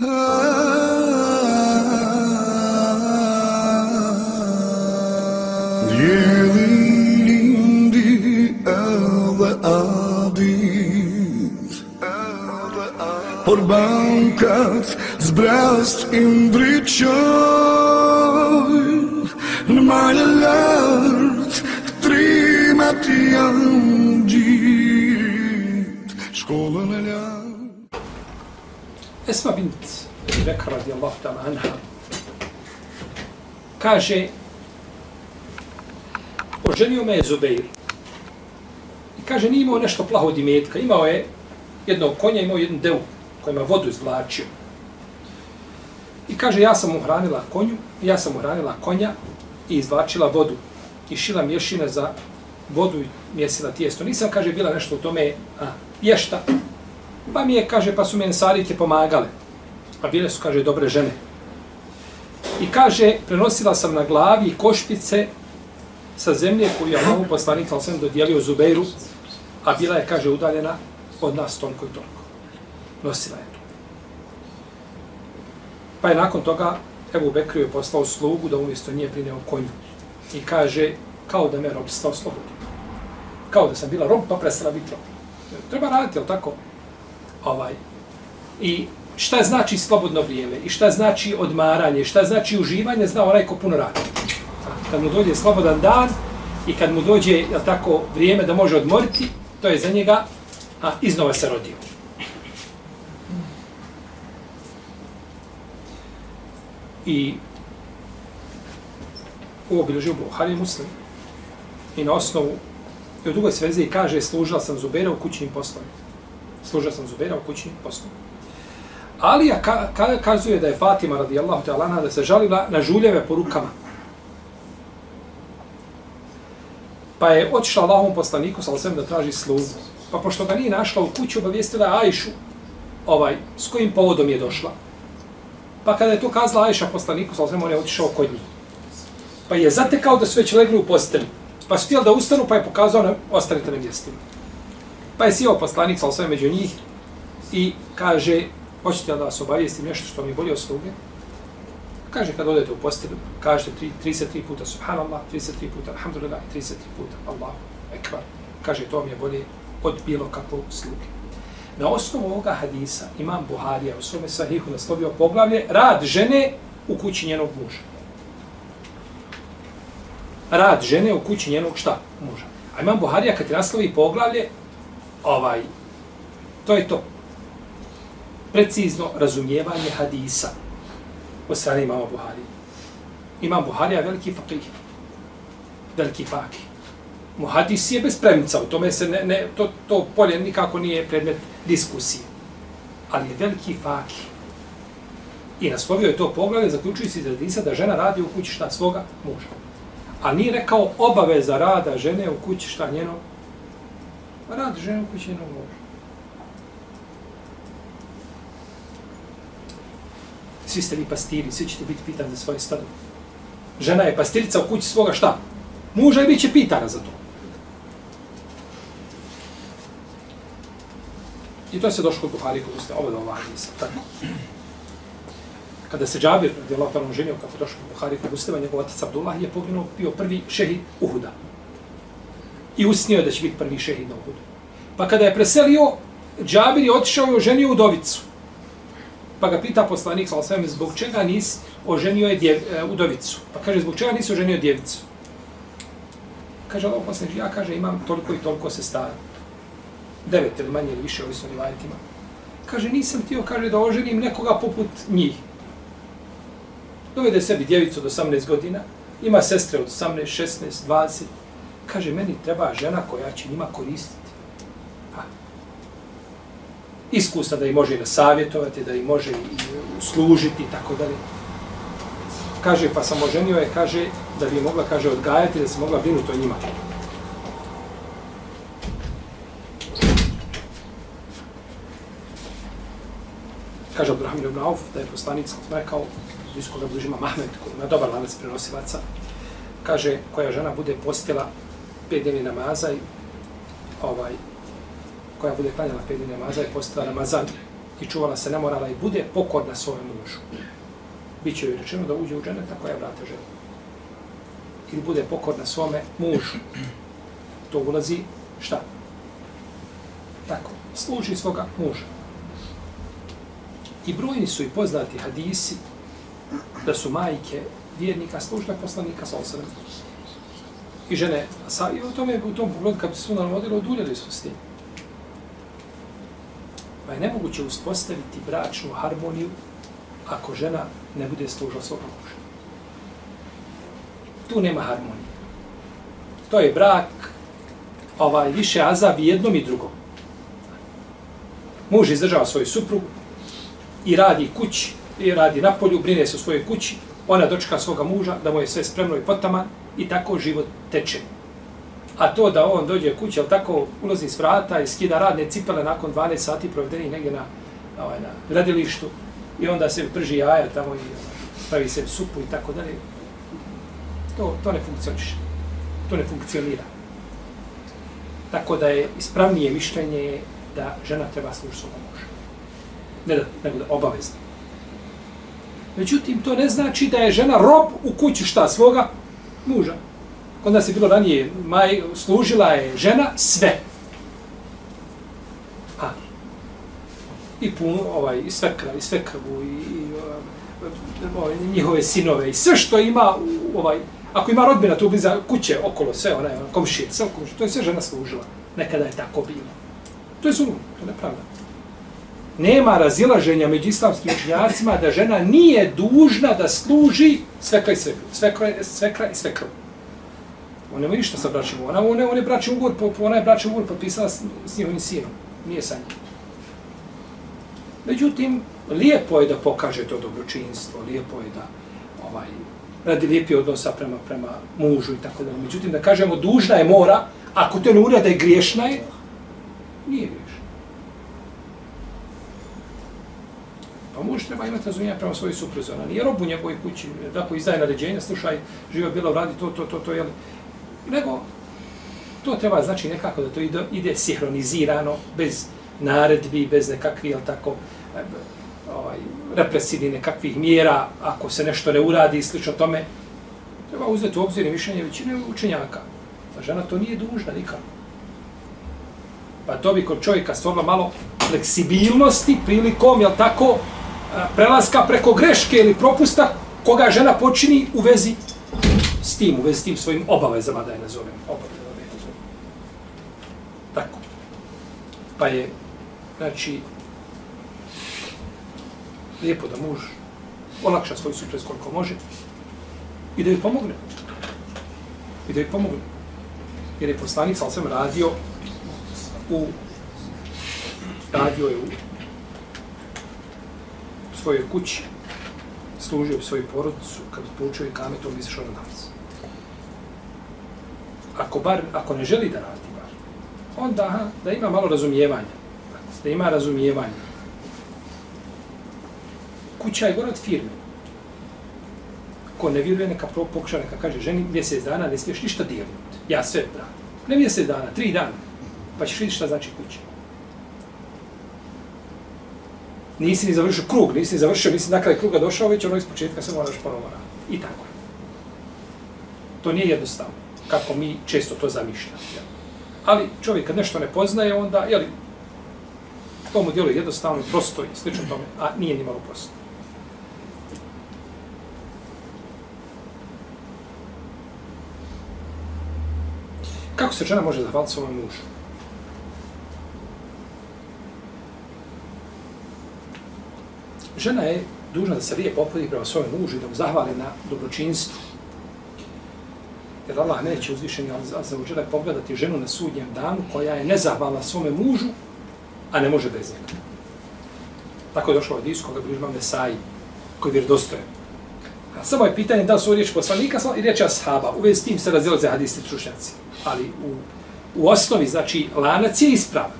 Por bancas, zbrast imbriçoy Nmal lart trimat yanjit Esse Esma bint Bekra radijallahu ta'ala anha. Kaže oženio me je Zubeir i kaže nije imao nešto plaho od imetka. Imao je jednog konja imao jednu devu koja ima vodu izvlačio. I kaže ja sam uhranila konju ja sam uhranila konja i izvlačila vodu. I šila mješine za vodu i mjesila tijesto. Nisam kaže bila nešto u tome a, ješta pa mi je kaže pa su mi ensarike pomagale. Pa bile su, kaže, dobre žene. I kaže, prenosila sam na glavi košpice sa zemlje koju je Allah poslanik sam sam dodijelio Zubeiru, a bila je, kaže, udaljena od nas toliko i toliko. Nosila je to. Pa je nakon toga Ebu Bekriju je poslao slugu da umjesto nije prineo konju. I kaže, kao da me robstvo oslobodi. Kao da sam bila rob, pa prestala biti rob. Treba raditi, jel tako? Ovaj. I šta znači slobodno vrijeme i šta znači odmaranje, šta znači uživanje, zna onaj ko puno radi. Kad mu dođe slobodan dan i kad mu dođe tako vrijeme da može odmoriti, to je za njega a iznova se rodio. I ovo bilježi u Buhari muslim. I na osnovu, i u drugoj svezi kaže, služila sam Zubera u kućnim poslovima. Služila sam Zubera u kućnim poslovima. Alija ka, ka, kazuje da je Fatima radijallahu ta'ala da se žalila na žuljeve po rukama. Pa je otišla Allahom poslaniku sa da traži slugu. Pa pošto ga nije našla u kuću, obavijestila Ajšu ovaj, s kojim povodom je došla. Pa kada je to kazala Ajša poslaniku sa on je otišao kod njih. Pa je zatekao da su već legli u postelju. Pa su htjeli da ustanu, pa je pokazao na ostanite na mjestima. Pa je sjeo poslanik sa među njih i kaže, Hoćete da vas obavijestim nešto što mi bolje od sluge? Kaže, kad odete u postelju, kažete 33 puta Subhanallah, 33 puta Alhamdulillah, 33 puta Allahu Ekbar. Kaže, to mi je bolje od bilo kakvog sluge. Na osnovu ovoga hadisa imam Buharija u svome sahihu naslovio poglavlje rad žene u kući njenog muža. Rad žene u kući njenog šta? Muža. A imam Buharija kad je naslovi poglavlje, ovaj, to je to precizno razumijevanje hadisa od strane imama Buhari. Imam Buhari je veliki fakih, veliki fakih. Muhadis je bez premica, u tome se ne, ne, to, to polje nikako nije predmet diskusije. Ali je veliki fakih. I naslovio je to poglavlje, zaključujući se iz hadisa da žena radi u kući šta svoga muža. A nije rekao obaveza rada žene u kući šta njeno. Rad žene u kući njenog muža. Svi ste vi pastiri, svi ćete biti pitani za svoje stado. Žena je pastirica u kući svoga šta? Muža i bit će pitana za to. I to se došlo kod Buhari kod usta, ovo da ovaj nisam. Tako. Kada se Džabir, gdje Allah Latanom ženio, kako došlo kod Buhari kod usta, njegov otac Abdullah je poginuo, bio prvi šehid Uhuda. I usnio da će biti prvi šehid na Uhudu. Pa kada je preselio, Džabir je otišao i oženio udovicu. Pa ga pita poslanik, sa osvijem, zbog čega nis oženio je djev, e, udovicu? Pa kaže, zbog čega nisi oženio djevicu? Kaže, Allah poslanik, ja kaže, imam toliko i toliko se stara. Devet ili manje ili više, ovisno rivajetima. Kaže, nisam tio, kaže, da oženim nekoga poput njih. Dovede sebi djevicu od 18 godina, ima sestre od 18, 16, 20. Kaže, meni treba žena koja će njima koristiti iskustva da ih može da savjetovati, da ih može i služiti i tako dalje. Kaže, pa sam oženio je, kaže, da bi mogla, kaže, odgajati, da se mogla brinuti o njima. Kaže Abdurrahman ibn Auf, da je poslanik, sam rekao, iz koga bližima Mahmed, koji ima dobar lanac prenosilaca, kaže, koja žena bude postila pet dnevni namaza i ovaj, koja bude klanjala pet namaza i postala Ramazan i čuvala se nemorala i bude pokorna svojem mužu. Biće joj rečeno da uđe u dženet koja vrata žena. Ili bude pokorna svome mužu. To ulazi šta? Tako, služi svoga muža. I brojni su i poznati hadisi da su majke vjernika služile poslanika sa osrem. I žene, sa, i u tome, u tom pogledu, kad bi se su navodilo, oduljeli su s tim. Pa je nemoguće uspostaviti bračnu harmoniju ako žena ne bude služila svog muža. Tu nema harmonije. To je brak, ovaj, više azab i jednom i drugom. Muž izdržava svoju suprugu i radi kući, i radi na polju, brine se o svojoj kući, ona dočeka svoga muža, da mu je sve spremno i potama, i tako život teče. A to da on dođe kući, ali tako ulazi s vrata i skida radne cipele nakon 12 sati provedeni negdje na, ovaj, na radilištu i onda se prži jaja tamo i ovaj, pravi se supu i tako dalje. To, to ne funkcioniše. To ne funkcionira. Tako da je ispravnije mišljenje da žena treba služiti svog muža. Ne da, nego da obavezno. Međutim, to ne znači da je žena rob u kući šta svoga muža. Kod nas je bilo ranije, maj, služila je žena sve. A. I puno, ovaj, i svekra, i svekrvu, i, i um, ovaj, njihove sinove, i sve što ima, ovaj, ako ima rodbina tu bliza kuće, okolo, sve, onaj, ono, komšije, sve komšije, to je sve žena služila. Nekada je tako bilo. To je zulum, to je nepravda. Nema razilaženja među islamskim učenjacima da žena nije dužna da služi svekra i svekra, svekra, svekra i svekra. On nema ništa sa braćom. ugovorom. Ona, ona, on je braćim ugovor, po, ona je braćim ugovor potpisala s, s njihovim sinom. Nije sa njim. Međutim, lijepo je da pokaže to dobročinstvo, lijepo je da ovaj, radi lijepi odnosa prema, prema mužu i tako da. Međutim, da kažemo, dužna je mora, ako to ne urade, griješna je, nije griješna. Pa muž treba imati razumijena prema svojoj supruzi. Ona nije rob u njegovoj kući, tako izdaje naređenja, slušaj, živa bila, radi to, to, to, to, jel? Nego, to treba znači nekako da to ide, ide sinhronizirano, bez naredbi, bez nekakvih, jel tako, ovaj, represivni nekakvih mjera, ako se nešto ne uradi i slično tome, treba uzeti u obzir i mišljenje većine učenjaka. Pa žena to nije dužna nikako. Pa to bi kod čovjeka stvorilo malo fleksibilnosti prilikom, jel tako, eh, prelaska preko greške ili propusta koga žena počini u vezi s tim, u vezi s tim svojim obavezama, da je nazovem, obavezama da je nazovem. Tako. Pa je, znači, lijepo da muž olakša svoj suprez koliko može i da joj pomogne. I da joj pomogne. Jer je poslanik, sam sam radio u radio je u svojoj kući, služio u svoju porodicu, kad poučio i kametom, bi išao na namaz. Ako, bar, ako ne želi da radi bar, onda aha, da ima malo razumijevanja. Da ima razumijevanja. Kuća je gore od firme. Ko ne vjeruje, neka pokuša, neka kaže ženi, mjesec dana ne smiješ ništa dirnuti. Ja sve radim. Ne mjesec dana, tri dana. Pa ćeš vidjeti šta znači kuća. nisi ni završio krug, nisi ni završio, nisi na kraj kruga došao, već ono iz početka se moraš ponovo raditi. I tako. To nije jednostavno, kako mi često to zamišljamo. Ali čovjek kad nešto ne poznaje, onda, jeli, to mu djeluje jednostavno, prosto i slično tome, a nije ni malo prosto. Kako se žena može zahvaliti svojom mužu? žena je dužna da se lijepo opodi prema svojom mužu i da mu zahvali na dobročinstvu. Jer Allah neće uzvišeni za uđele pogledati ženu na sudnjem danu koja je nezahvalna svome mužu, a ne može bez njega. Tako je došlo od Isu koga bližba Mesai, koji je vjerodostojen. A samo je pitanje da li su riječ poslanika i riječ ashaba. U vezi s tim se razilaze hadijski trušnjaci. Ali u, u osnovi, znači, lanac je ispravan.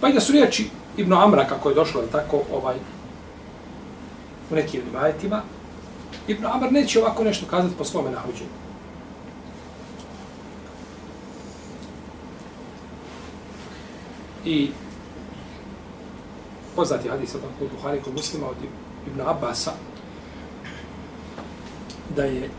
Pa i da su riječi Ibn Amra, kako je došlo, je tako, ovaj, u nekim rivajetima, Ibn Amr neće ovako nešto kazati po svome nahođenju. I poznati hadis od kod Buhari kod muslima od Ibn Abbasa da je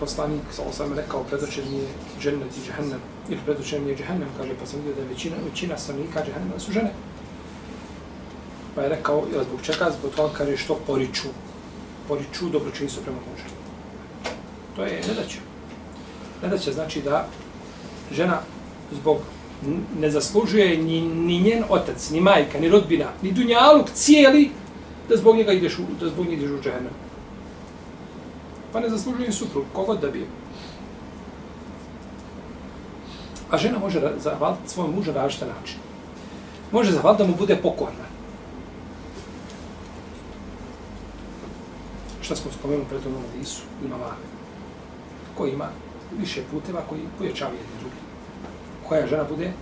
poslanik sa osam rekao predočen mi je džennet i džehennem ili predočen mi je džehennem kaže pa sam vidio da je većina, većina stanovnika džehennema su žene pa je rekao jel zbog čega zbog toga kaže što poriču poriču dobročinstvo prema mužu to je nedaća nedaća znači da žena zbog ne zaslužuje ni, ni njen otac, ni majka, ni rodbina, ni dunjaluk cijeli da zbog njega ideš u, da zbog njega ideš u džahennem. Pa ne zaslužuje ni suprug, kogod da bi. A žena može zahvaliti svoj muža na različite načine. Može zahvaliti da mu bude pokorna. Što smo spomenuli pred ovom hadisu, ima mame. Ko ima više puteva koji pojačavaju jedni drugi koja žena bude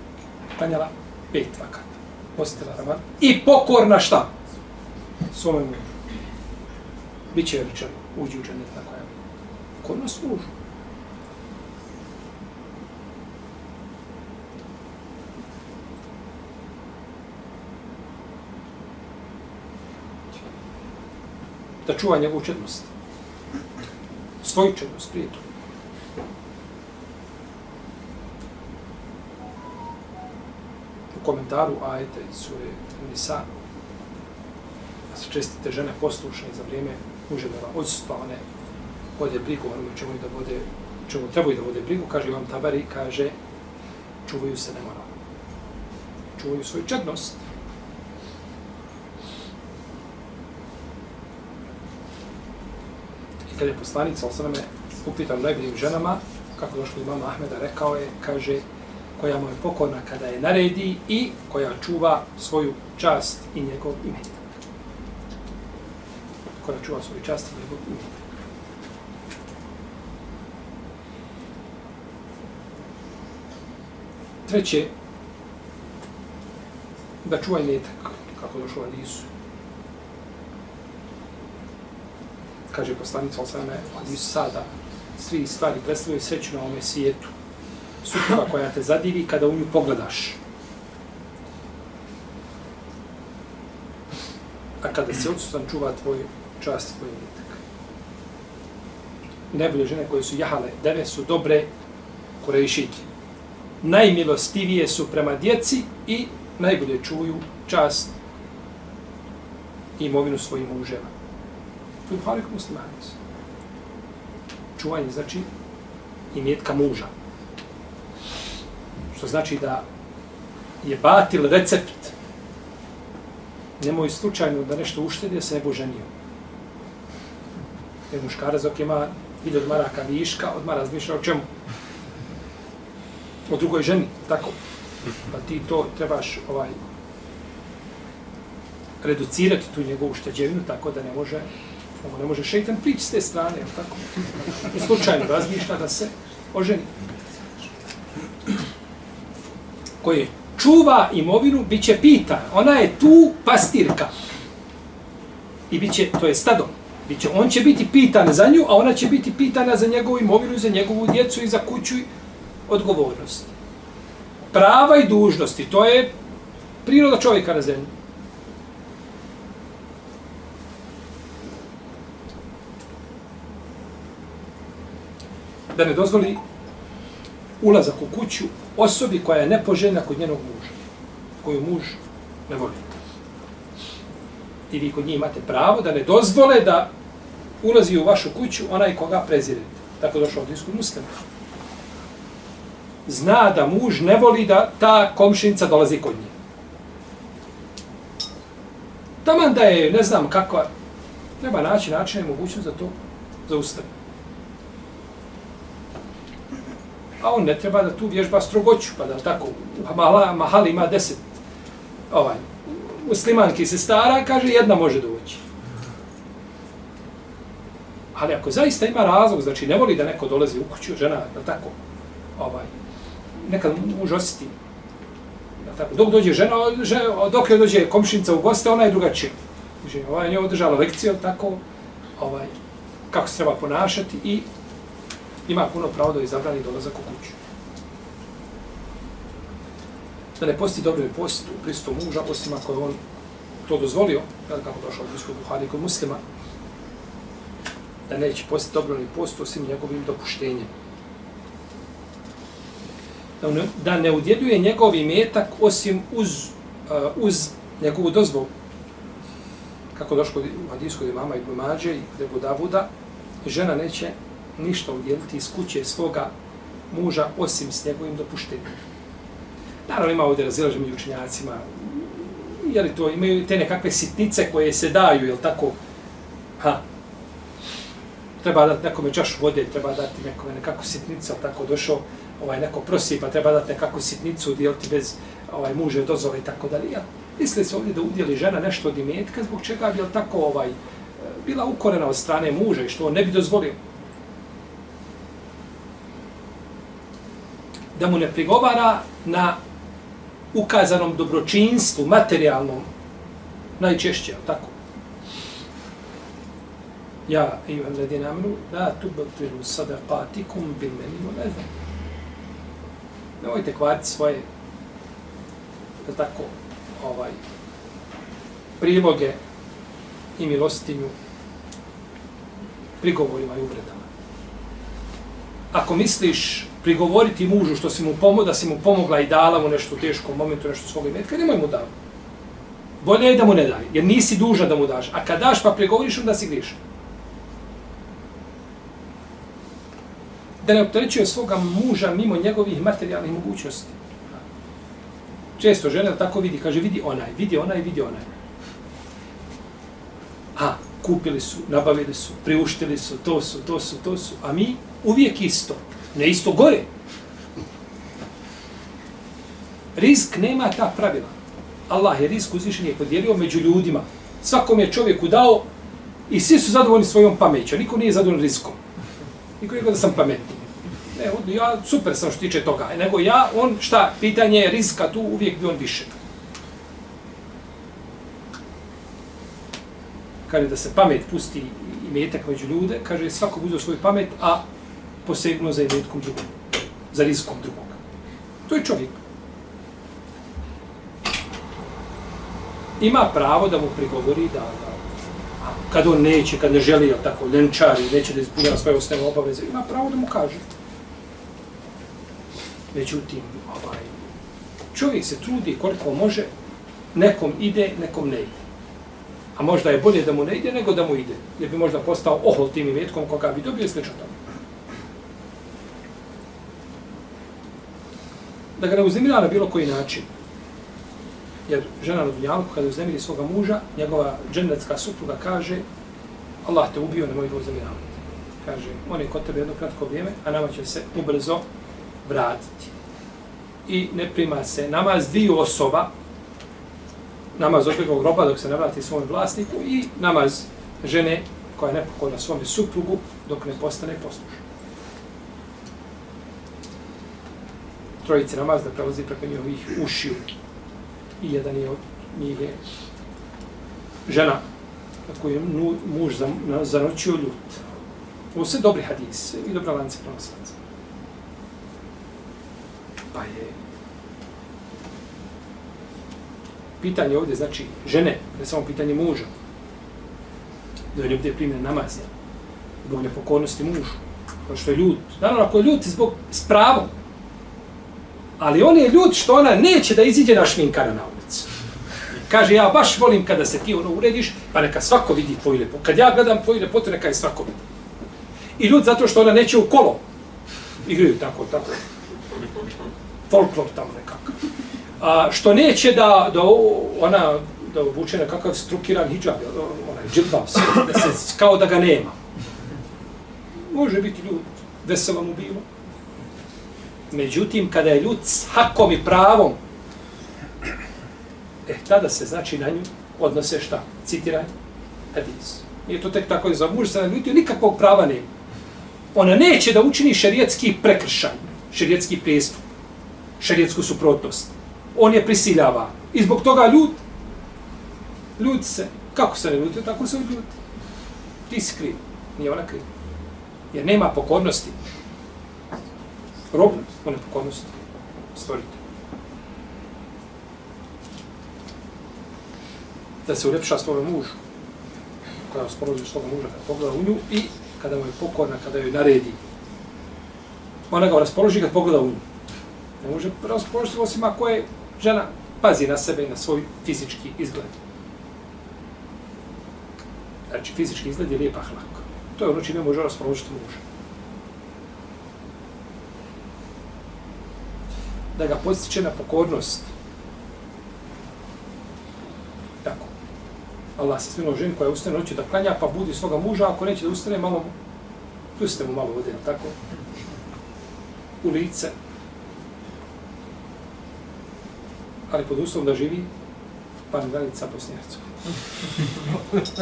klanjala pet vakata. Postila Raman. I pokorna šta? Svome mužu. Biće rečeno, uđi u dženet na koja. Pokorna s mužu. Da čuva njegovu čednost. Svoju čednost, prije toga. komentaru ajete iz sure Nisa, da se čestite žene poslušne za vrijeme muževeva odsustva, one vode brigu, ono čemu da vode, čemu trebaju da vode brigu, kaže vam Tabari, kaže, čuvaju se nemoralno. Čuvaju svoju čednost. I kad je poslanik, sa osaname, upitan najboljim ženama, kako došlo imama Ahmeda, rekao je, kaže, koja mu je pokorna kada je naredi i koja čuva svoju čast i njegov imetak. Koja čuva svoju čast i njegov imetak. Treće, da čuva imetak, kako došlo Alisu Kaže poslanica Osame, Adisu sada, svi stvari predstavljaju sreću na ovome svijetu supruga koja te zadivi kada u nju pogledaš. A kada se odsutan čuva tvoj čast i tvoj imitak. Najbolje žene koje su jahale, deve su dobre korejšike. Najmilostivije su prema djeci i najbolje čuju čast i imovinu svojim muževa. Tu halik muslimanis. Čuvanje znači imetka muža. Što znači da je batil recept. Nemoj slučajno da nešto uštedi, se ne bo ženio. Jer muškarac dok ima hiljad maraka viška, odmah razmišlja o čemu? O drugoj ženi, tako. Pa ti to trebaš ovaj reducirati tu njegovu šteđevinu tako da ne može ono ne može šeitan prići s te strane, tako. I slučajno razmišlja da se oženi koje čuva imovinu, bit će pita. Ona je tu pastirka. I bit će, to je stado. Biće, on će biti pitan za nju, a ona će biti pitana za njegovu imovinu, za njegovu djecu i za kuću i odgovornost. Prava i dužnosti, to je priroda čovjeka na zemlji. Da ne dozvoli ulazak u kuću osobi koja je nepoželjna kod njenog muža, koju muž ne voli. I vi kod njih imate pravo da ne dozvole da ulazi u vašu kuću onaj koga prezirete. Tako došao od isku muslima. Zna da muž ne voli da ta komšinica dolazi kod nje. Taman da je, ne znam kakva, treba naći način i mogućnost za to zaustaviti. A on ne treba da tu vježba strogoću, pa da tako, pa mahala, mahali ima deset ovaj, muslimanki se stara, kaže jedna može doći. Ali ako zaista ima razlog, znači ne voli da neko dolazi u kuću, žena, da tako, ovaj, nekad muž osjeti, da tako, dok dođe žena, žena dok je dođe komšinica u goste, ona je drugačija. Znači, ovaj, nje održala lekciju, tako, ovaj, kako se treba ponašati i ima puno pravo da izabrani dolazak u kuću. da ne posti dobro post u pristu muža, osim ako je on to dozvolio, jel, kako došao u Blisku Buhari kod muslima, da neće posti dobro ni post osim njegovim dopuštenjem. Da ne, da ne udjeljuje njegov imetak osim uz, uh, uz njegovu dozvolu. Kako došlo u hadijskoj imama Ibn Mađe i kod Davuda, žena neće ništa udjeliti iz kuće svoga muža osim s njegovim dopuštenjem. Naravno ima ovdje razilaže među učenjacima, je li to, imaju te nekakve sitnice koje se daju, jel tako, ha, treba dati nekome čašu vode, treba dati nekome nekakvu sitnicu, jel tako, došao ovaj, neko prosi, pa treba dati nekakvu sitnicu, udjeliti bez ovaj, muže dozove i tako dalje, jel? Misli se ovdje da udjeli žena nešto od imetka, zbog čega bi, jel tako, ovaj, bila ukorena od strane muža i što on ne bi dozvolio. Da mu ne prigovara na ukazanom dobročinstvu, materijalnom, najčešće, tako? Ja, i vam radi namenu, la tubatiru sadaqatikum bil meni mu ne znam. Nemojte kvariti svoje, tako, ovaj, priloge i milostinju prigovorima i uvredama. Ako misliš prigovoriti mužu što si mu pomogla, da si mu pomogla i dala mu nešto u teškom momentu, nešto svog imetka, nemoj mu dao. Bolje je da mu ne daj, jer nisi duža da mu daš. A kad daš pa prigovoriš, onda si griješan. Da ne opterećuje svoga muža mimo njegovih materijalnih mogućnosti. Često žena tako vidi, kaže vidi onaj, vidi onaj, vidi onaj. A, kupili su, nabavili su, priuštili su, to su, to su, to su, a mi uvijek isto ne isto gore. Rizk nema ta pravila. Allah je rizk uzvišen je podijelio među ljudima. Svakom je čovjeku dao i svi su zadovoljni svojom pamećom. Niko nije zadovoljan rizkom. Niko nije da sam pametni. Ne, ja super sam što tiče toga. Nego ja, on, šta, pitanje je rizka tu, uvijek bi on više. Kaže da se pamet pusti i metak među ljude, kaže svako uzeo svoju pamet, a posegnuo za imetkom drugog, za rizikom drugog. To je čovjek. Ima pravo da mu prigovori da, da kad on neće, kad ne želi, tako, ljenčari, neće da ispunjava svoje osnovne obaveze, ima pravo da mu kaže. Međutim, ovaj, čovjek se trudi koliko može, nekom ide, nekom ne ide. A možda je bolje da mu ne ide nego da mu ide, jer bi možda postao ohol tim imetkom koga bi dobio slično tamo. Da ga ne uznemira na bilo koji način. Jer žena na dunjalku, kada uznemiri svoga muža, njegova džennetska supruga kaže Allah te ubio, nemoj ga uznemiravati. Kaže, on je kod tebe jedno kratko vrijeme, a nama će se ubrzo vratiti. I ne prima se namaz dviju osoba, namaz odbjegog groba dok se ne vrati svom vlasniku i namaz žene koja je nepokorna svome suprugu dok ne postane poslušna. Trojice namaz da prelazi preko njihovih ušiju. I jedan je od njih je žena od koju je muž zanočio ljut. Ovo sve dobri hadis i dobra lance prenoslaca. Pa je pitanje ovdje znači žene, ne samo pitanje muža. Da je ne bude primjen namaz, zbog nepokornosti mužu. Kao što je ljut. Naravno, ako je ljut zbog s pravom, Ali on je ljud što ona neće da iziđe na šminkana na ulicu. Kaže, ja baš volim kada se ti ono urediš, pa neka svako vidi tvoju lepotu. Kad ja gledam tvoju lepotu, neka je svako vidi. I ljud zato što ona neće u kolo. Igraju tako, tako. Folklor tamo nekako. A, što neće da, da ona da obuče nekakav strukiran hijab, onaj džilbab da se, kao da ga nema. Može biti ljud, veselo mu bilo. Međutim, kada je ljud s hakom i pravom, eh, tada se znači na nju odnose šta? Citiraj hadis. Nije to tek tako za muž se na ljutio, nikakvog prava nema. Ona neće da učini šerijetski prekršaj, šerijetski prijestup, šerijetsku suprotnost. On je prisiljava. I zbog toga ljud, ljud se, kako se ne ljutio, tako se ljud. Ti si kriv, nije ona kriv. Jer nema pokornosti rob u nepokornosti stvorite. Da se uljepša svome mužu, koja je osporozio svoga muža kada pogleda u nju i kada mu je pokorna, kada joj naredi. Ona ga raspoloži kad pogleda u nju. Ne može raspoložiti osim ako je žena pazi na sebe i na svoj fizički izgled. Znači, fizički izgled je lijepa hlako. To je ono čime može raspoložiti muža. Da ga postiče na pokornost. Tako. Allah se smilo ženi koja ustane noću da klanja, pa budi svoga muža, ako neće da ustane, malo pustite mu malo vode, tako? U lice. Ali pod uslovom da živi par granica Bosne i Hercegovine.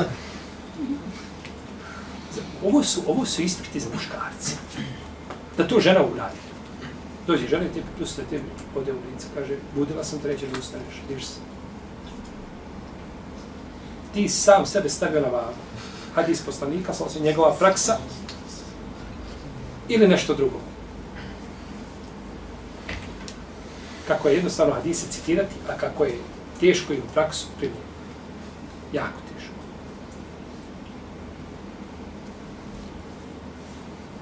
Ovo su, ovo su ispiti za muškarce. Da to žena uradi. Dođe žena i ti puste ti ode u lice, kaže, budila sam treće da ustaneš, diš se. Ti sam sebe stavio na vagu. Hadis poslanika, sa njegova praksa, ili nešto drugo. Kako je jednostavno hadise citirati, a kako je teško i u praksu primjeniti. Jako teško.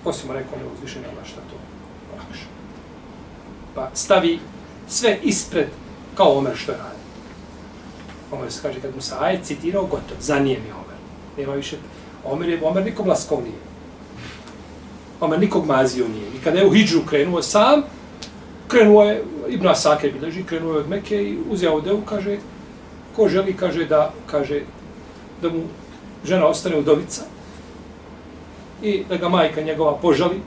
Osim rekao ne uzvišenja šta to lakše. Pa stavi sve ispred kao Omer što je radi. Omer se kaže kad mu se ajet citirao, gotov, zanije mi Omer. Nema više. Omer je, Omer nikom laskov nije. Omer nikog mazio nije. I kada je u Hidžu krenuo sam, krenuo je, Ibn Asake bileži, krenuo je od Meke i uzeo devu, kaže, ko želi, kaže, da, kaže, da mu žena ostane udovica i da ga majka njegova požali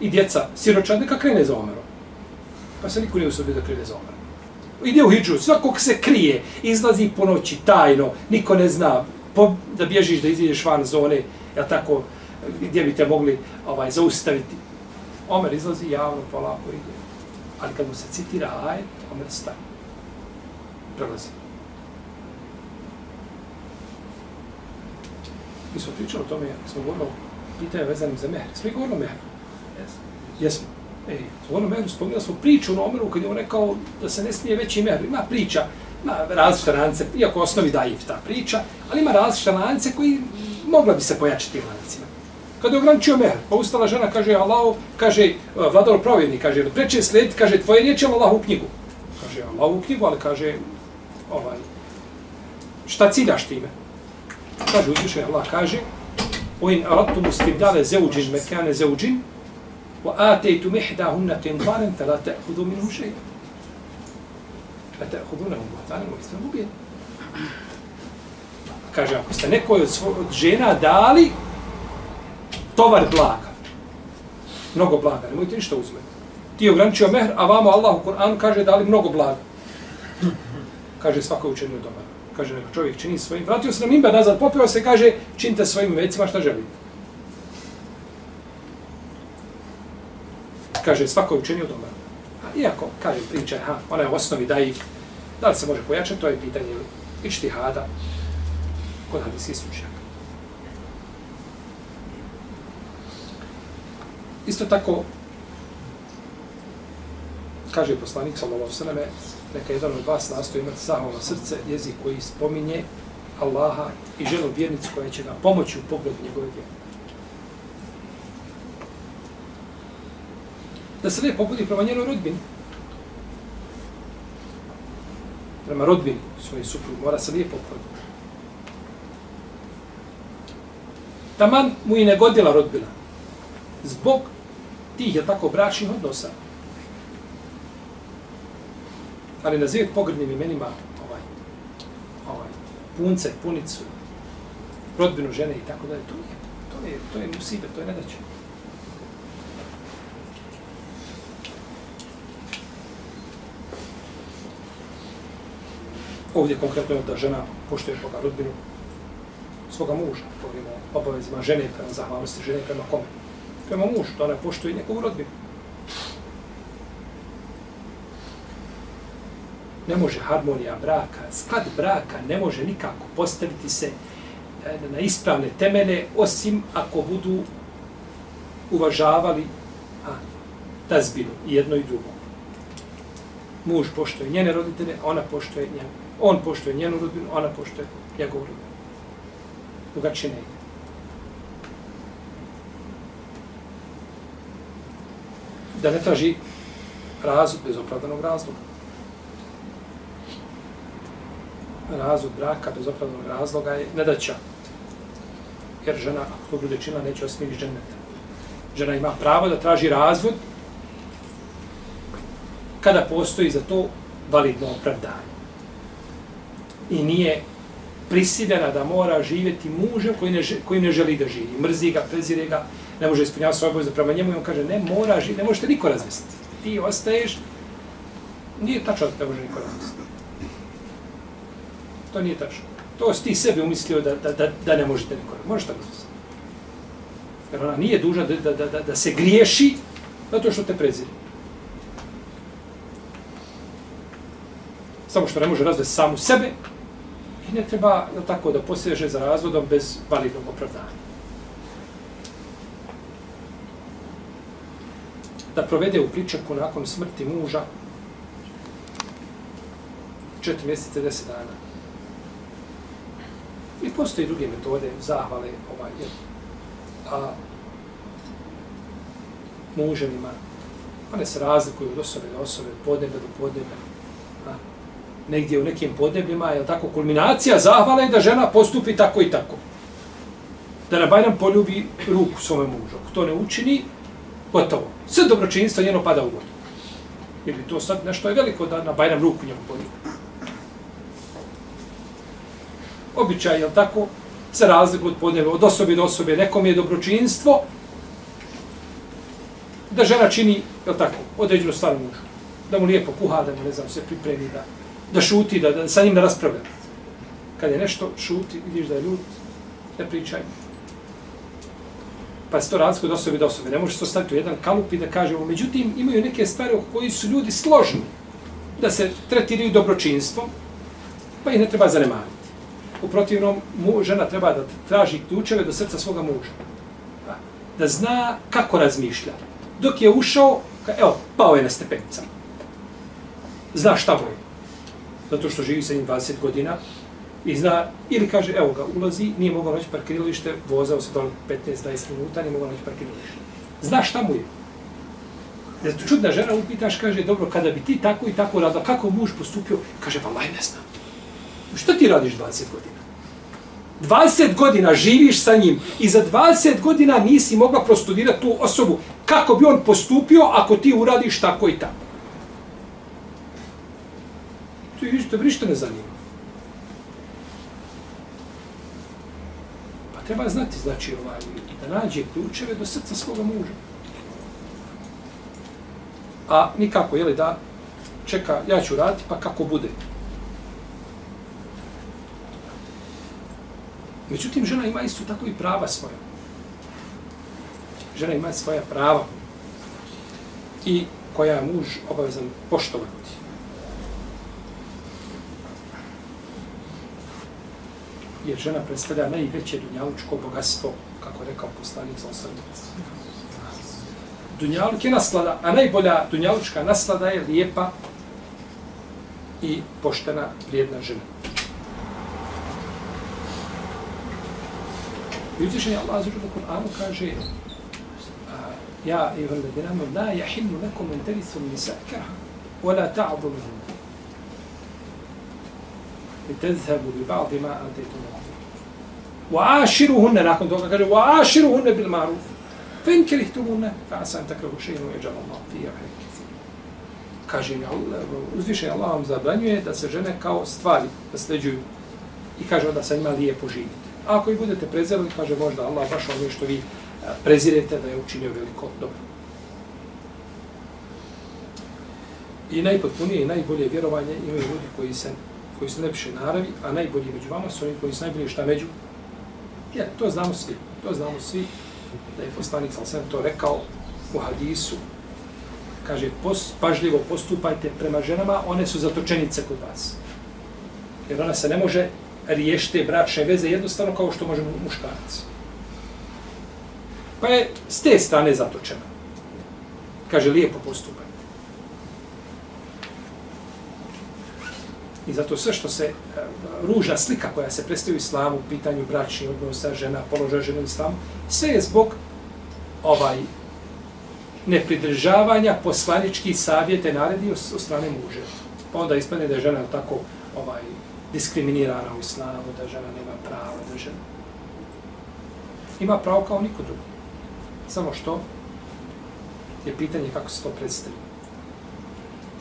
i djeca siroča, neka krene za Omerom. Pa se niko nije usudio da krene za Omerom. Ide u hijđu, svakog se krije, izlazi po noći, tajno, niko ne zna, po, da bježiš, da iziđeš van zone, ja tako, gdje bi te mogli ovaj zaustaviti. Omer izlazi javno, polako ide. Ali kad mu se citira ajet, Omer stane. Prelazi. Mi smo pričali o tome, smo govorili o pitanju vezanim za mehr. Smo i govorili o mehru. Jesmo. Jesmo. E, smo govorili o mehru, spominjali smo priču na Omeru kad je on rekao da se ne smije veći mehr. Ima priča, ima različite lance, iako osnovi daje ta priča, ali ima različite lance koji mogla bi se pojačiti lancima. Kada je ograničio mehr, pa ustala žena, kaže Allah, kaže vladar pravjedni, kaže, preče slijediti, kaže, tvoje riječi Allah u knjigu. Kaže, Allah u knjigu, ali kaže, ovaj, šta ciljaš time? Kaže uzvišen Allah kaže وَإِنْ أَرَدْتُمُ اسْتِبْدَالَ زَوْجٍ مَكَانَ زَوْجٍ وَآتَيْتُمْ إِحْدَاهُنَّ قِنْطَارًا فَلَا تَأْخُذُوا مِنْهُ شَيْئًا أَتَأْخُذُونَهُ بُهْتَانًا وَإِثْمًا مُبِينًا Kaže, ako ste nekoj od, od žena dali tovar blaga, mnogo blaga, nemojte ništa uzmeti. Ti je ograničio mehr, a vamo Allah u Koranu kaže dali mnogo blaga. Kaže, svako je učenio dobar kaže, neka čovjek čini svojim, vratio se na mimber nazad, popio se, kaže, činite svojim vecima šta želite. Kaže, svako je učinio dobro. A iako, kaže, priča, ha, ona je u osnovi da ih, da li se može pojačati, to je pitanje ištihada kod hadijskih slučnjaka. Isto tako, kaže poslanik, sallallahu sallame, neka jedan od vas nastoji imati zahvalno srce, jezik koji spominje Allaha i želu vjernicu koja će ga pomoći u pogledu njegove vjerne. Da se lijepo budi prema njenoj rodbini. Prema rodbini svoje suprug mora se lijepo obhoditi. Taman mu i ne godila rodbina. Zbog tih je tako bračnih odnosa ali nazivati pogrdnim imenima ovaj, ovaj, punce, punicu, rodbinu žene i tako dalje, to nije, to je, to je musibe, to je nedaće. Ovdje konkretno je da žena poštuje Boga rodbinu svoga muža, govorimo o obavezima žene prema zahvalnosti žene prema kome? Prema mužu, da ona poštuje njegovu rodbinu. ne može harmonija braka, sklad braka ne može nikako postaviti se eh, na ispravne temene, osim ako budu uvažavali a, tazbinu i jedno i drugo. Muž poštuje njene roditelje, ona poštuje njene On poštuje njenu rodbinu, ona poštuje njegovu rodbinu. Drugačije ne ide. Da ne traži razvod bez opravdanog razloga. Razvod braka bez opravdanog razloga je nedaća. Jer žena, ako to bude činila, neće osmiri ženeta. Žena ima pravo da traži razvod kada postoji za to validno opravdanje. I nije prisiljena da mora živjeti mužem koji ne, koji ne želi da živi. Mrzi ga, prezire ga, ne može ispunjavati svoje obaveze prema njemu i on kaže ne mora živjeti, ne možete niko razvesti. Ti ostaješ, nije tačno da te može niko razvesti. To nije tačno. To si ti sebi umislio da, da, da, da ne možete niko razvesti. Možeš tako razvesti. Jer ona nije duža da, da, da, da se griješi zato što te prezire. Samo što ne može razvesti samu sebe i ne treba jel tako da poseže za razvodom bez validnog opravdanja. Da provede u pričaku nakon smrti muža četiri mjeseca, deset dana. I postoji druge metode, zahvale, ovaj, jel, a muženima, one se razlikuju od osobe do osobe, od podnebe do podnebe. Negdje u nekim podnebljima je tako kulminacija zahvala da žena postupi tako i tako. Da na Bajram poljubi ruku svome mužu. Ako to ne učini, gotovo. Sve dobročinstvo njeno pada u vodu. Jer bi to sad nešto je veliko da na Bajram ruku njemu poljubi. Običaj, je tako, se razliku od podneve, od osobe do osobe, nekom je dobročinstvo, da žena čini, je tako, određenu stvar mužu. Da mu lijepo kuha, da mu, ne znam, se pripremi, da, da šuti, da, da sa njim da raspravlja. Kad je nešto, šuti, vidiš da je ljud, ne pričaj. Pa se to razliku od osobe do osobe. Ne možeš to staviti u jedan kalup i da kažemo, međutim, imaju neke stvari u koji su ljudi složni da se tretiraju dobročinstvom, pa ih ne treba zanemariti. U protivnom, mu, žena treba da traži ključeve do srca svoga muža. Da, da zna kako razmišlja. Dok je ušao, ka, evo, pao je na stepenicama. Zna šta mu je. Zato što živi sa njim 20 godina i zna, ili kaže, evo ga, ulazi, nije mogao naći parkirilište, vozao se dole 15-20 minuta, nije mogao naći parkirilište. Zna šta mu je. Zato čudna žena upitaš, kaže, dobro, kada bi ti tako i tako radila, kako muž postupio? Kaže, pa maj ne znam. Što ti radiš 20 godina? 20 godina živiš sa njim i za 20 godina nisi mogla prostudirati tu osobu. Kako bi on postupio ako ti uradiš tako i tako? To bi ništa ne zanima. Pa treba znati, znači, ovaj, da nađe ključeve do srca svoga muža. A nikako, jeli, da čeka, ja ću raditi, pa kako bude. Međutim, žena ima isto tako i prava svoja. Žena ima svoja prava i koja je muž obavezan poštovati. Jer žena predstavlja najveće dunjalučko bogatstvo, kako je rekao poslanik za osrdic. Dunjaluk je naslada, a najbolja dunjalučka naslada je lijepa i poštena, vrijedna žena. I uzvišen je Allah za u Kur'anu kaže Ja, Ivan Ledinamo, da la jahilnu nekom interesu nisa kraha, wala ta'aduluhum. لتذهبوا ببعض ما ba'di ma antejtum. Wa aširuhunne, nakon toga kaže, wa aširuhunne bil maruf. Fa in kerihtumunne, fa asan takrahu še'inu i Allah Kaže mi, uzviše Allah vam zabranjuje da se žene kao stvari nasleđuju i kaže onda sa njima lijepo živite. A ako i budete prezirali, kaže možda Allah baš ono što vi prezirete da je učinio veliko dobro. I najpotpunije i najbolje vjerovanje imaju ljudi koji se koji su lepše naravi, a najbolji među vama su oni koji su najbolji šta među. Ja, to znamo svi. To znamo svi da je poslanik sam to rekao u hadisu. Kaže, pos, pažljivo postupajte prema ženama, one su zatočenice kod vas. Jer ona se ne može riješiti bračne veze jednostavno kao što može muškarac. Pa je s te strane zatočena. Kaže, lijepo postupaj. I zato sve što se, e, ruža ružna slika koja se predstavlja u islamu, u pitanju bračnih odnosa, žena, položaja žena u islamu, sve je zbog ovaj nepridržavanja poslaničkih savjete naredi od strane muže. Pa onda ispadne da je žena tako ovaj diskriminirana u islamu, da žena nema prava, da žena ima pravo kao niko drugi. Samo što je pitanje kako se to predstavlja.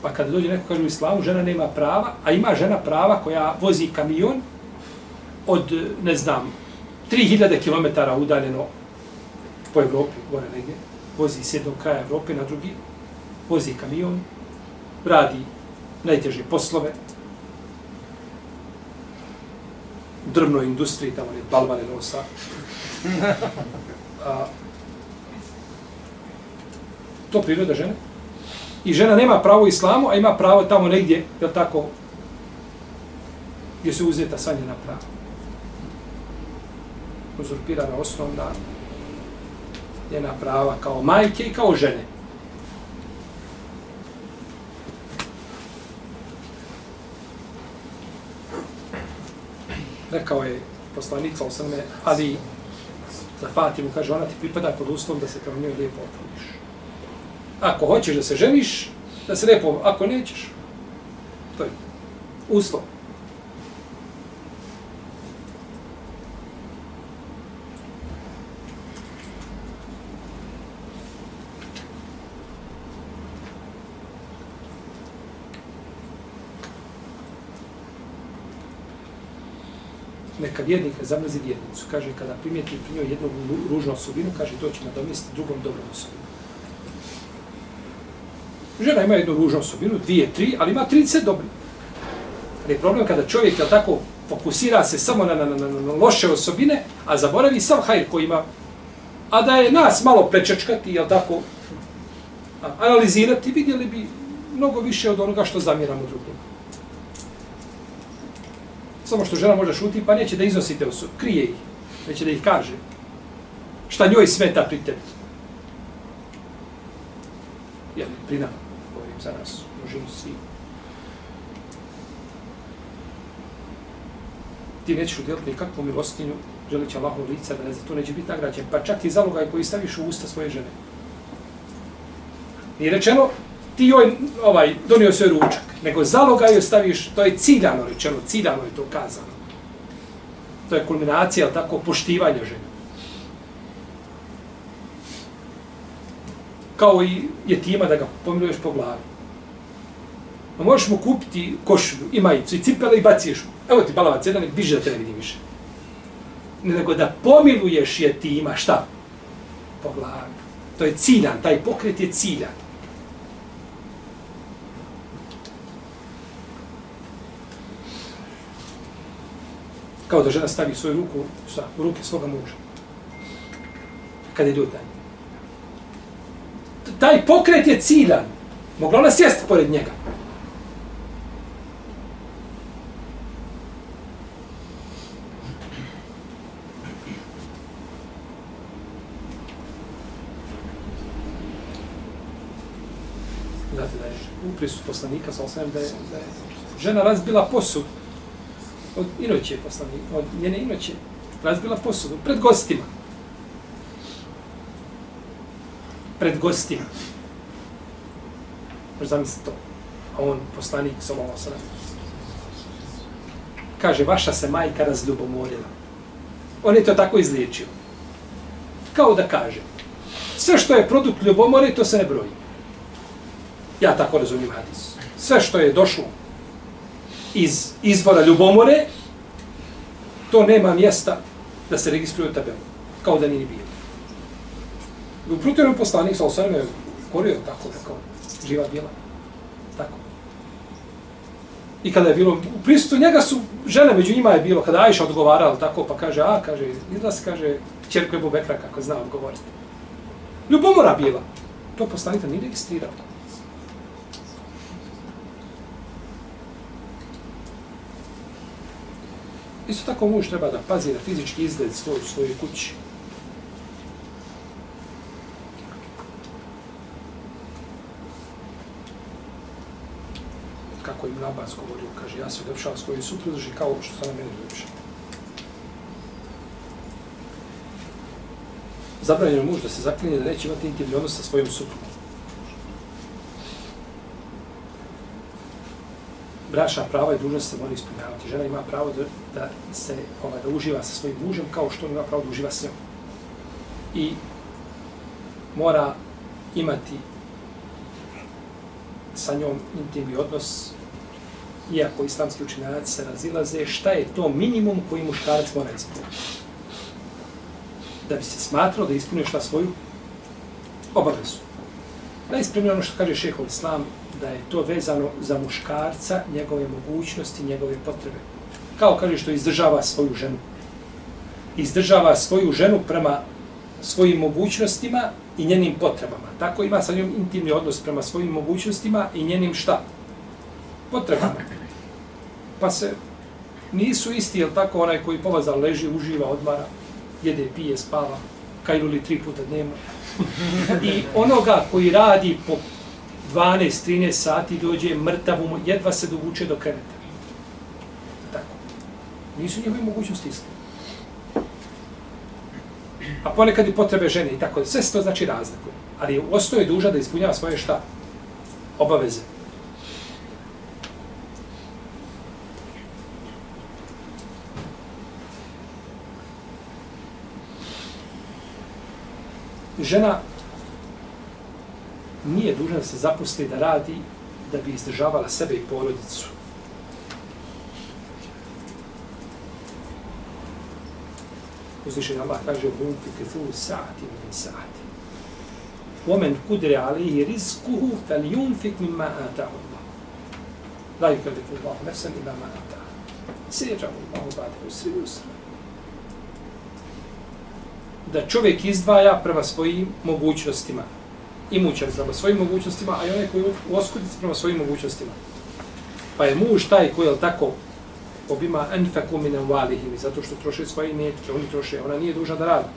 Pa kad dođe neko kaže u islamu, žena nema prava, a ima žena prava koja vozi kamion od, ne znam, 3000 km udaljeno po Evropi, gore negdje, vozi s jednog kraja Evrope na drugi, vozi kamion, radi najteže poslove, drvnoj industriji, tamo je balvane nosa. A, to priroda žene. I žena nema pravo islamu, a ima pravo tamo negdje, je tako, gdje se uzeta sanjena prava. Uzurpirana osnovna njena prava kao majke i kao žene. Rekao je poslanica Osrme, ali za Fatimu, kaže, ona ti pripada pod uslovom da se kao njoj lijepo otvoriš. Ako hoćeš da se ženiš, da se lijepo, ako nećeš, to je uslov. neka vjernik ne zamrzi vjernicu. Kaže, kada primijeti pri njoj jednu ružnu osobinu, kaže, to će nadomjestiti drugom dobrom osobinu. Žena ima jednu ružnu osobinu, dvije, tri, ali ima 30 dobri. Ali je problem kada čovjek, je tako, fokusira se samo na, na, na, na, na loše osobine, a zaboravi sam hajr koji ima, a da je nas malo prečečkati, jel tako, analizirati, vidjeli bi mnogo više od onoga što zamiramo drugim. Samo što žena može šuti, pa neće da iznosi te osobe, krije ih, neće da ih kaže. Šta njoj smeta pri tebi? Jel, pri nama, govorim za nas, možemo svi. Ti nećeš udjeliti nikakvu milostinju, želići Allahov lica, da ne za to neće biti nagrađen, pa čak i zalogaj koji staviš u usta svoje žene. Nije rečeno, ti joj ovaj, donio svoj ručak, nego zaloga joj staviš, to je ciljano rečeno, ciljano je to kazano. To je kulminacija, tako, poštivanja žene. Kao i jetima da ga pomiluješ po glavi. A možeš mu kupiti košulju i majicu i cipele i baciješ mu. Evo ti balavac jedan, biže da te ne vidim više. Nego da pomiluješ jetima, šta? Po glavi. To je ciljan, taj pokret je ciljan. kao da žena stavi svoju ruku sa, u ruke svoga muža. Kad je ljutan. Taj pokret je ciljan. Mogla ona sjesti pored njega. Znate da je u prisut poslanika sa osvijem da je, da je žena razbila posud od inoće poslanik, od njene inoće, razbila posudu pred gostima. Pred gostima. Možda zamisliti to. A on, poslanik, sa ovom. Kaže, vaša se majka razljubomorila. On je to tako izliječio. Kao da kaže, sve što je produkt ljubomore, to se ne broji. Ja tako razumijem hadis. Sve što je došlo iz izvora ljubomore, to nema mjesta da se registruje u tabelu. Kao da nije bilo. U prutjerom poslanik sa osvrame je korio tako, tako, živa bila. Tako. I kada je bilo, u prisutu njega su, žene među njima je bilo, kada Ajša odgovarala tako, pa kaže, a, kaže, izgleda se, kaže, čerko je Bubekra, kako zna odgovoriti. Ljubomora bila. To poslanik nije registrirao. Isto tako muž treba da pazi na fizički izgled svoj, svoje kući. Tako im na Abbas govorio, kaže, ja se uljepšavam svoju supruzi kao što sam na meni uljepšao. Zabranjeno muž da se zaklinje da neće imati intimni odnos sa svojom suprugom. bračna prava i dužnost se mora ispunjavati. Žena ima pravo da, da se ovaj, da uživa sa svojim mužem kao što ima pravo da uživa s njom. I mora imati sa njom intimni odnos iako islamski učinjaci se razilaze, šta je to minimum koji muškarac mora ispuniti? Da bi se smatralo da ispunio šta svoju obavezu. Najispremljeno ono što kaže šehol islam, da je to vezano za muškarca, njegove mogućnosti, njegove potrebe. Kao kaže što izdržava svoju ženu. Izdržava svoju ženu prema svojim mogućnostima i njenim potrebama. Tako ima sa njom intimni odnos prema svojim mogućnostima i njenim šta? Potrebama. Pa se nisu isti, jel tako, onaj koji polaza leži, uživa, odmara, jede, pije, spava, kajluli tri puta dnevno. I onoga koji radi po 12-13 sati dođe mrtav, jedva se dovuče do kreveta. Tako. Nisu njegove mogućnosti iste. A ponekad i potrebe žene i tako. Sve se to znači razlikuje. Ali ostaje duža da ispunjava svoje šta? Obaveze. Žena nije dužna da se zapusti da radi da bi izdržavala sebe i porodicu. Uzvišen Allah kaže u bunti kefu sa'ati min sa'ati. Omen kudre alihi rizkuhu fel yunfik mimma atahu Allah. La yukallifu Allah nefsan ima ma atahu. Seđahu Allah bade u sri usra. Da čovjek izdvaja prema svojim mogućnostima imućan prema svojim mogućnostima, a i onaj koji u oskudici prema svojim mogućnostima. Pa je muž taj koji je tako obima enfeku minem valihim, zato što troše svoje imetke, oni troše, ona nije duža da radi.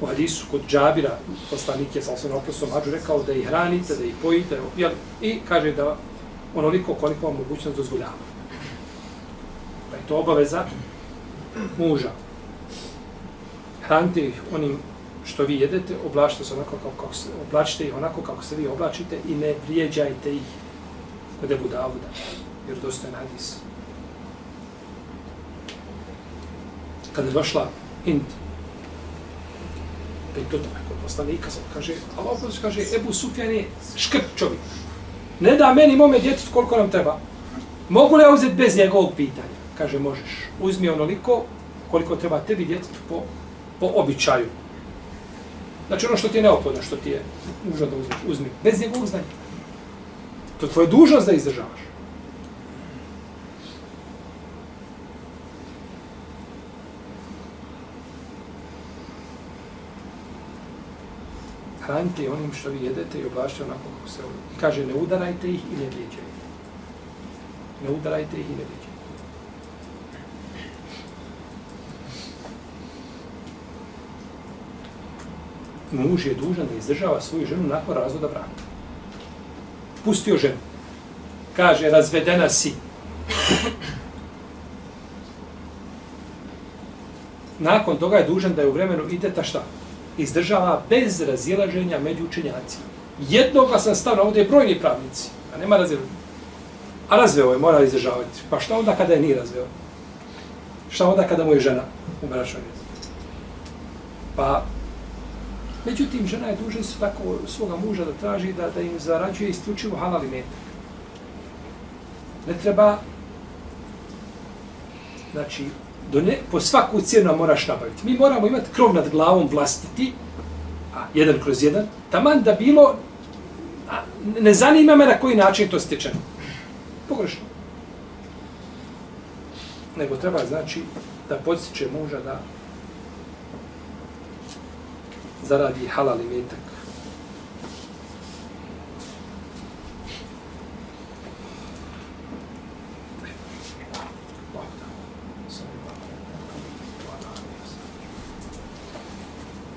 U hadisu kod džabira, poslanik je sa osnovno oprostom hađu rekao da ih hranite, da ih pojite, jel? i kaže da onoliko koliko vam mogućnost dozvoljava. Pa je to obaveza muža. Hranite ih onim što vi jedete, oblačite se onako kako, kako se, oblačite ih onako kako se vi oblačite i ne vrijeđajte ih kod Ebu Davuda, jer dostoje hadis. Kada je došla Hind, pa i to kod poslanika, sam kaže, Allah opođe kaže, Ebu Sufjan je škrp čovjek. Ne da meni mome djetetu koliko nam treba. Mogu li ja uzeti bez njegovog pitanja? Kaže, možeš. Uzmi onoliko koliko treba tebi djetetu po, po običaju. Znači ono što ti je neophodno, što ti je nužno da uzmeš, uzmi. Bez njegovog znanja. To je tvoja dužnost da izdržavaš. Hranite onim što vi jedete i oblašte onako kako se ovdje. Kaže, ne udarajte ih i ne vrijeđajte. Ne udarajte ih i ne vrijeđajte. Muž je dužan da izdržava svoju ženu nakon razvoda braka. Pustio ženu. Kaže, razvedena si. Nakon toga je dužan da je u vremenu ideta šta? Izdržava bez razilaženja među učenjacima. Jednoga sam stavno, ovdje je brojni pravnici, a nema razilaženja. A razveo je, mora izdržavati. Pa šta onda kada je nije razveo? Šta onda kada mu je žena u bračnoj Pa Međutim, žena je dužna se tako svoga muža da traži da, da im zarađuje isključivo halal i metak. Ne treba, znači, do ne, po svaku cijenu moraš nabaviti. Mi moramo imati krov nad glavom vlastiti, a jedan kroz jedan, taman da bilo, a, ne zanima me na koji način to stečeno. Pogrešno. Nego treba, znači, da podstiče muža da zaradi halal imetak.